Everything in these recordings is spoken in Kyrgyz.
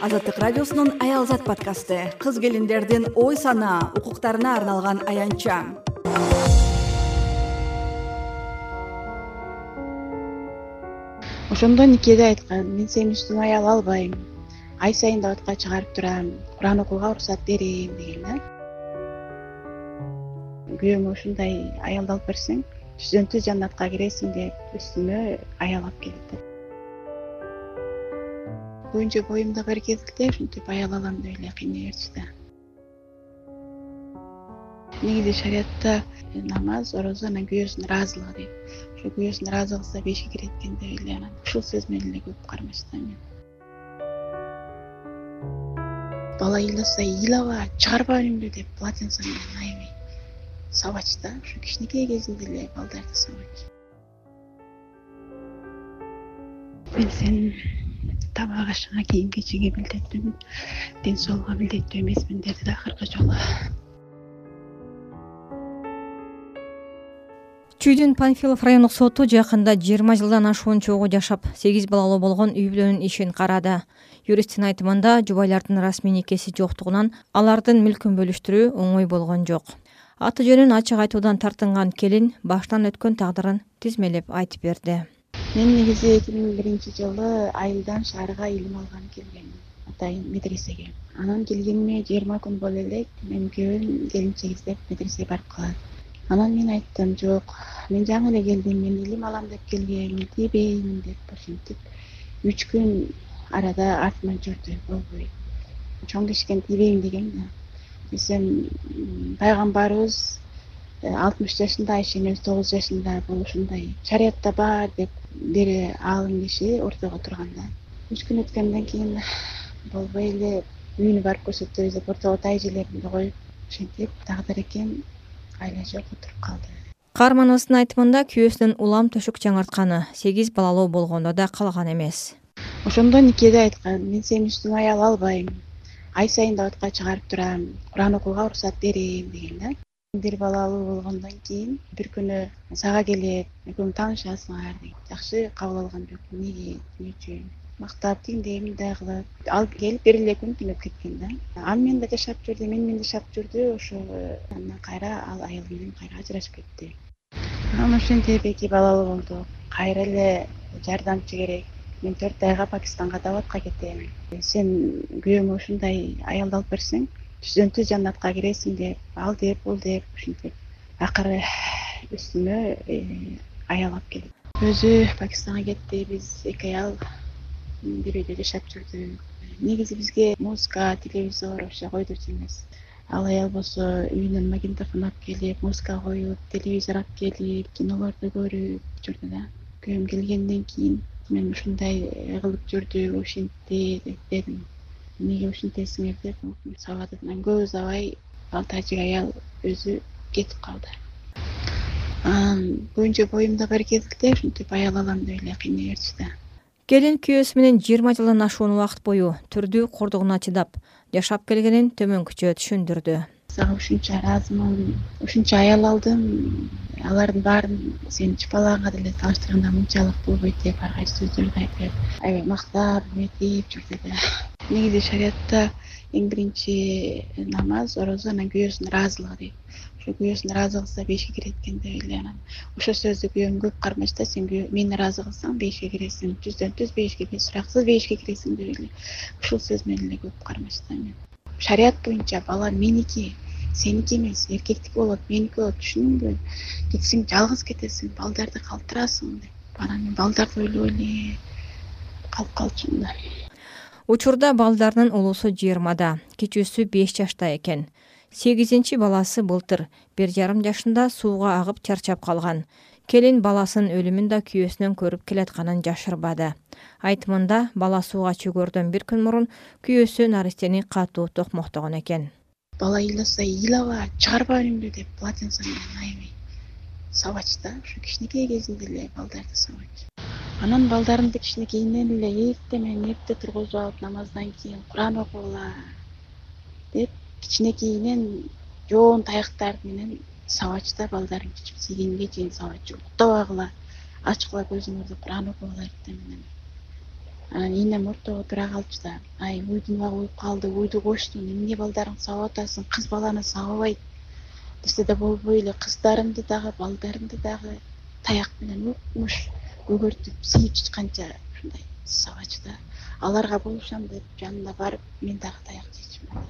азаттык радиосунун аялзат подкасты. Кыз келиндердин ой санаа укуктарына арналган аянтча. Ошондо никеде айткан мен сенин үстүңө аял албайм ай сайын дабатка чыгарып турам куран окууга уруксат берейин деген да? Күйөөңө ушундай аялды алып берсең түздөн түз жаннатка киресиң деп үстүмө аял алып келет көбүнчө боюмда бар кезикте ушинтип аял алам деп эле кыйнай берчү да. Негизи шариятта намаз орозо анан күйөөсүнүн ыраазылыгы дейт ошо күйөөсүн ыраазы кылса бейишке кирет экен деп эле анан ушул сөз менен эле көп кармачу да мен. Бала ыйласа ыйлаба чыгарба үнүңдү деп полотенце менен аябай сабачу да. Ушу кичинекей кезинде эле балдарды сабачу мен сенин табак ашыңа кийим кечиңе милдеттүүмүн ден соолугуңа милдеттүү эмесмин деди да акыркы жолу. Чүйдүн панфилов райондук соту жакында жыйырма жылдан ашуун чогуу жашап сегиз балалуу болгон үй бүлөнүн ишин карады. Юристтин айтымында жубайлардын расмий никеси жоктугунан алардын мүлкүн бөлүштүрүү оңой болгон жок. Аты жөнүн ачык айтуудан тартынган келин баштан өткөн тагдырын тизмелеп айтып берди мен негизи эки миң биринчи жылы айылдан шаарга илим алганы келгем атайын медресеге. Анан келгениме жыйырма күн боло элек менин күйөөм келинчек издеп медресеге барып калат анан мен айттым жок мен жаңы эле келдим мен илим алам деп келгем тийбеймин деп ушинтип үч күн арада артыман жүрдү болбой. Чоң кишикен тийбейм дегем да. Десем пайгамбарыбыз алтымыш жашында айша энебиз тогуз жашында болушундай шариятта бар деп бир аалым киши ортого турган да үч күн өткөндөн кийин болбой эле үйүнө барып көрсөтөбүз деп ортого тай эжелеримди коюп ушинтип тагдыр экен айла жок отуруп калды. Каарманыбыздын айтымында күйөөсүнүн улам төшөк жаңыртканы сегиз балалуу болгондо да калган эмес. Ошондо никеде айткан мен сенин үстүңө аял албайм ай сайын дабатка чыгарып турам куран окууга уруксат берейин деген да бир балалуу болгондон кийин бир күнү сага келет экөөң таанышасыңар дейт. Жакшы кабыл алган жок эмнеге эмне үчүн? Мактап тигиндей мындай кылып. Алып келип бир эле күн түнөп кеткен да. Аны менен да жашап жүрдү мени менен жашап жүрдү ошо андан кайра ал аял менен кайра ажырашып кетти. Анан ошентип эки балалуу болдук кайра эле жардамчы керек. Мен төрт айга пакистанга дабатка кетем. Сен күйөөңө ушундай аялды алып берсең түздөн түз жаннатка киресиң деп ал деп бул деп ушинтип акыры үстүмө э, аял алып келип өзү пакистанга кетти биз эки аял бир үйдө жашап жүрдүк. Негизи бизге музыка телевизор вообще койдурчу эмес. Ал аял болсо үйүнөн магнитофон алып келип музыка коюп телевизор алып келип кинолорду көрүп жүрдү да. Күйөөм келгенден кийин мен ушундай кылып жүрдү ушинтти деп дедим эмнеге ушинтесиңер деп сабады анан көп узабай ал тажик аял өзү кетип калды. Анан көбүнчө боюмда бар кезикте ушинтип аял алам деп эле кыйнай берчү да. Келин күйөөсү менен жыйырма жылдан ашуун убакыт бою түрдүү кордугуна чыдап жашап келгенин төмөнкүчө түшүндүрдү. Сага ушунча ыраазымын ушунча аял алдым. Алардын баарын сени чыпалаганга деле салыштырганда мынчалык болбойт деп ар кайсы сөздөрдү айтып аябай мактап эметип жүрдү да негизи шариятта эң биринчи намаз орозо анан күйөөсүнүн ыраазылыгы дейт күйөөсүн ыраазы кылса бейишке кирет экен деп эле анан ошол сөздү күйөөм көп кармачу да сен мени ыраазы кылсаң бейишке киресиң түздөн түз бейишке сураксыз бейишке киресиң деп эле ушул сөз менен эле көп кармачу да шарият боюнча бала меники сеники эмес эркектики болот меники болот түшүндүңбү кетсең жалгыз кетесиң балдарды калтырасың деп. Анан мен балдарды ойлой эле калып калчумун да учурда балдарынын улуусу жыйырмада кичүүсү беш жашта экен. Сегизинчи баласы былтыр бир жарым жашында сууга агып чарчап калган. Келин баласынын өлүмүн да күйөөсүнөн көрүп келатканын жашырбады. Айтымында бала сууга чөгөрдөн бир күн мурун күйөөсү наристени катуу токмоктогон экен. Бала ыйласа ыйлаба чыгарба үнүңдү деп полотенце менен аябай сабачу да ушу кичинекей кезинде эле балдарды сабачу анан балдарымды кичинекейинен эле эрте менен эрте тургузуп алып намаздан кийин куран окугула деп кичинекейинен жоон таяктар менен сабачу да балдарын сейгенге чейин сабачу уктабагыла ачкыла көзүңөрдү куран окугула эртең менен. Анан ийинем ортого тура калчу да ай уйдун убагы уюп калды уйду коштуң эмне балдарыңды сабап атасың кыз баланы сабабайт десе да болбой эле кыздарымды дагы балдарымды дагы таяк менен укмуш көгөртүп сыйып чычканча ушундай сабачу да аларга болушам деп жанына барып мен дагы таяк жейчүмүн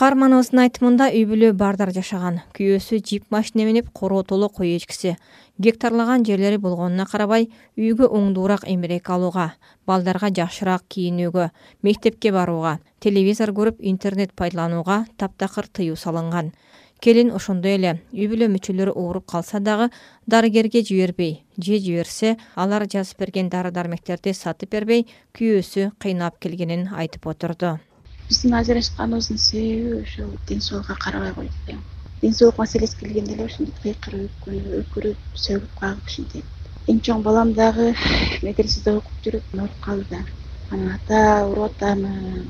каарманыбыздын айтымында үй бүлө бардар жашаган. Күйөөсү жип машине минип короотоло кой эчкиси. Гектарлаган жерлери болгонуна карабай үйгө оңдуураак эмерек алууга балдарга жакшыраак кийинүүгө мектепке барууга телевизор көрүп интернет пайдаланууга таптакыр тыюу салынган келин ошондой эле. Үй бүлө мүчөлөрү ооруп калса дагы дарыгерге жибербей же жиберсе алар жазып берген дары дармектерди сатып бербей күйөөсү кыйнап келгенин айтып отурду. Биздин ажырашканыбыздын себеби ушул ден соолукка карабай койду да ден соолук маселеси келгенде эле ушинтип кыйкырып өкүрүп сөгүп кагып ушинтип эң чоң балам дагы медреседе окуп жүрүп ооруп калды да. Анан ата ооруп атамын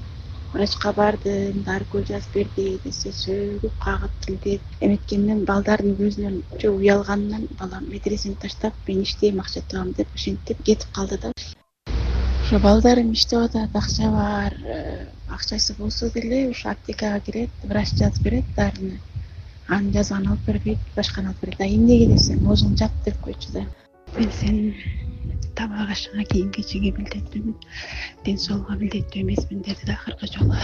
врачка бардым дары көл жазып берди десе сөгүп кагып тилдеп эметкенден балдардын көзүнөн уялганынан балам медресени таштап мен иштейм акча табам деп ушинтип кетип калды да. Ошо балдарым иштеп атат акча бар э, акчасы болсо деле ушу аптекага кирет врач жазып берет дарыны. Анын жазганын алып бербейт башканы алып берет а эмнеге десем оозуңду жап деп койчу да. Мен сенин тамак ашыңа кийим кечиңе милдеттүүмүн ден соолугуңа милдеттүү эмесмин деди да акыркы жолу.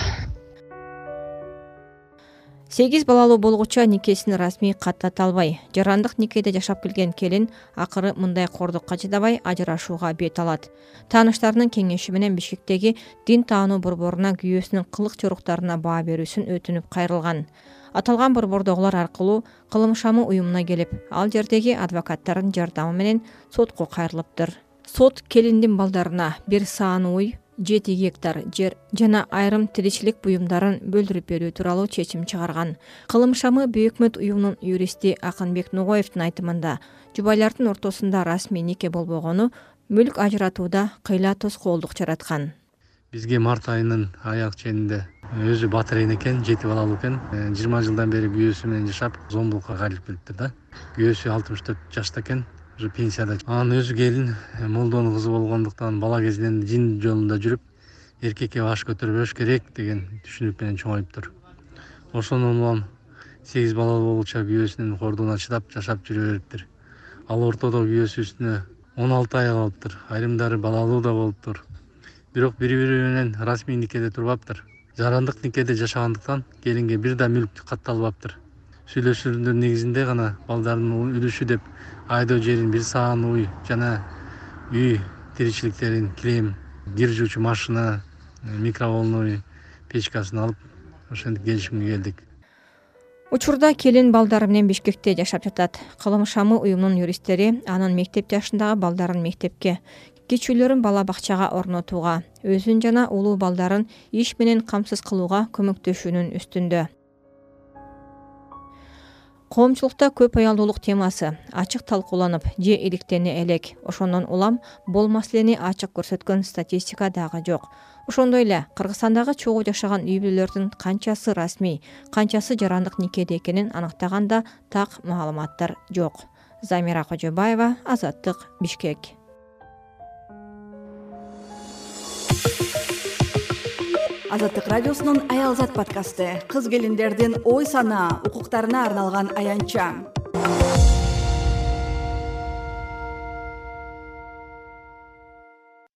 Сегиз балалуу болгучу никесин расмий каттата албай. Жарандык никеде жашап келген келин акыры мындай кордукка чыдабай ажырашууга бет алат. Тааныштарынын кеңеши менен бишкектеги дин таануу борборуна күйөөсүнүн кылык жоруктарына баа берүүсүн өтүнүп кайрылган. Аталган борбордогулар аркылуу кылым шамы уюмуна келип ал жердеги адвокаттардын жардамы менен сотко кайрылыптыр сот келиндин балдарына бир саан уй жети гектар жер жана айрым тиричилик буюмдарын бөлдүрүп берүү тууралуу чечим чыгарган. Кылым шамы бейөкмөт уюмунун юристи акынбек нугоевдин айтымында жубайлардын ортосунда расмий нике болбогону мүлк ажыратууда кыйла тоскоолдук жараткан. Бизге март айынын аяк ченинде өзү батырен экен жети балалуу экен. Э, жыйырма жылдан бери күйөөсү менен жашап зомбулукка кайрылып келиптир да. Күйөөсү алтымыш төрт жашта экен уже пенсияда анан өзү келин э, молдонун кызы болгондуктан бала кезинен дин жолунда жүрүп эркекке баш көтөрбөш керек деген түшүнүк менен чоңоюптур ошондон улам сегиз балалуу болгучу күйөөсүнүн кордугуна чыдап жашап жүрө бериптир ал ортодо күйөөсү үстүнө он алты аял алыптыр айрымдары балалуу да болуптур бирок бири бири менен расмий никеде турбаптыр жарандык никеде жашагандыктан келинге бир да мүлк катталбаптыр сүйлөшүүлөрдүн негизинде гана балдарынын үлүшү деп айдоо жерин бир саан уй жана үй тиричиликтерин килем кир жуучу машина микроволновый печкасын алып ошентип келишимге келдик. Учурда келин балдары менен бишкекте жашап жатат. Кылым шамы уюмунун юристтери анын мектеп жашындагы балдарын мектепке кичүүлөрүн бала бакчага орнотууга өзүн жана улуу балдарын иш менен камсыз кылууга көмөктөшүүнүн үстүндө коомчулукта көп аялдуулук темасы. Ачык талкууланып же иликтене элек. Ошондон улам бул маселени ачык көрсөткөн статистика дагы жок. Ошондой эле кыргызстандагы чогуу жашаган үй бүлөлөрдүн канчасы расмий канчасы жарандык никеде экенин аныктаган да так маалыматтар жок. Замира кожобаева азаттык бишкек азаттык радиосунун аялзат подкасты. Кыз келиндердин ой санаа укуктарына арналган аянтча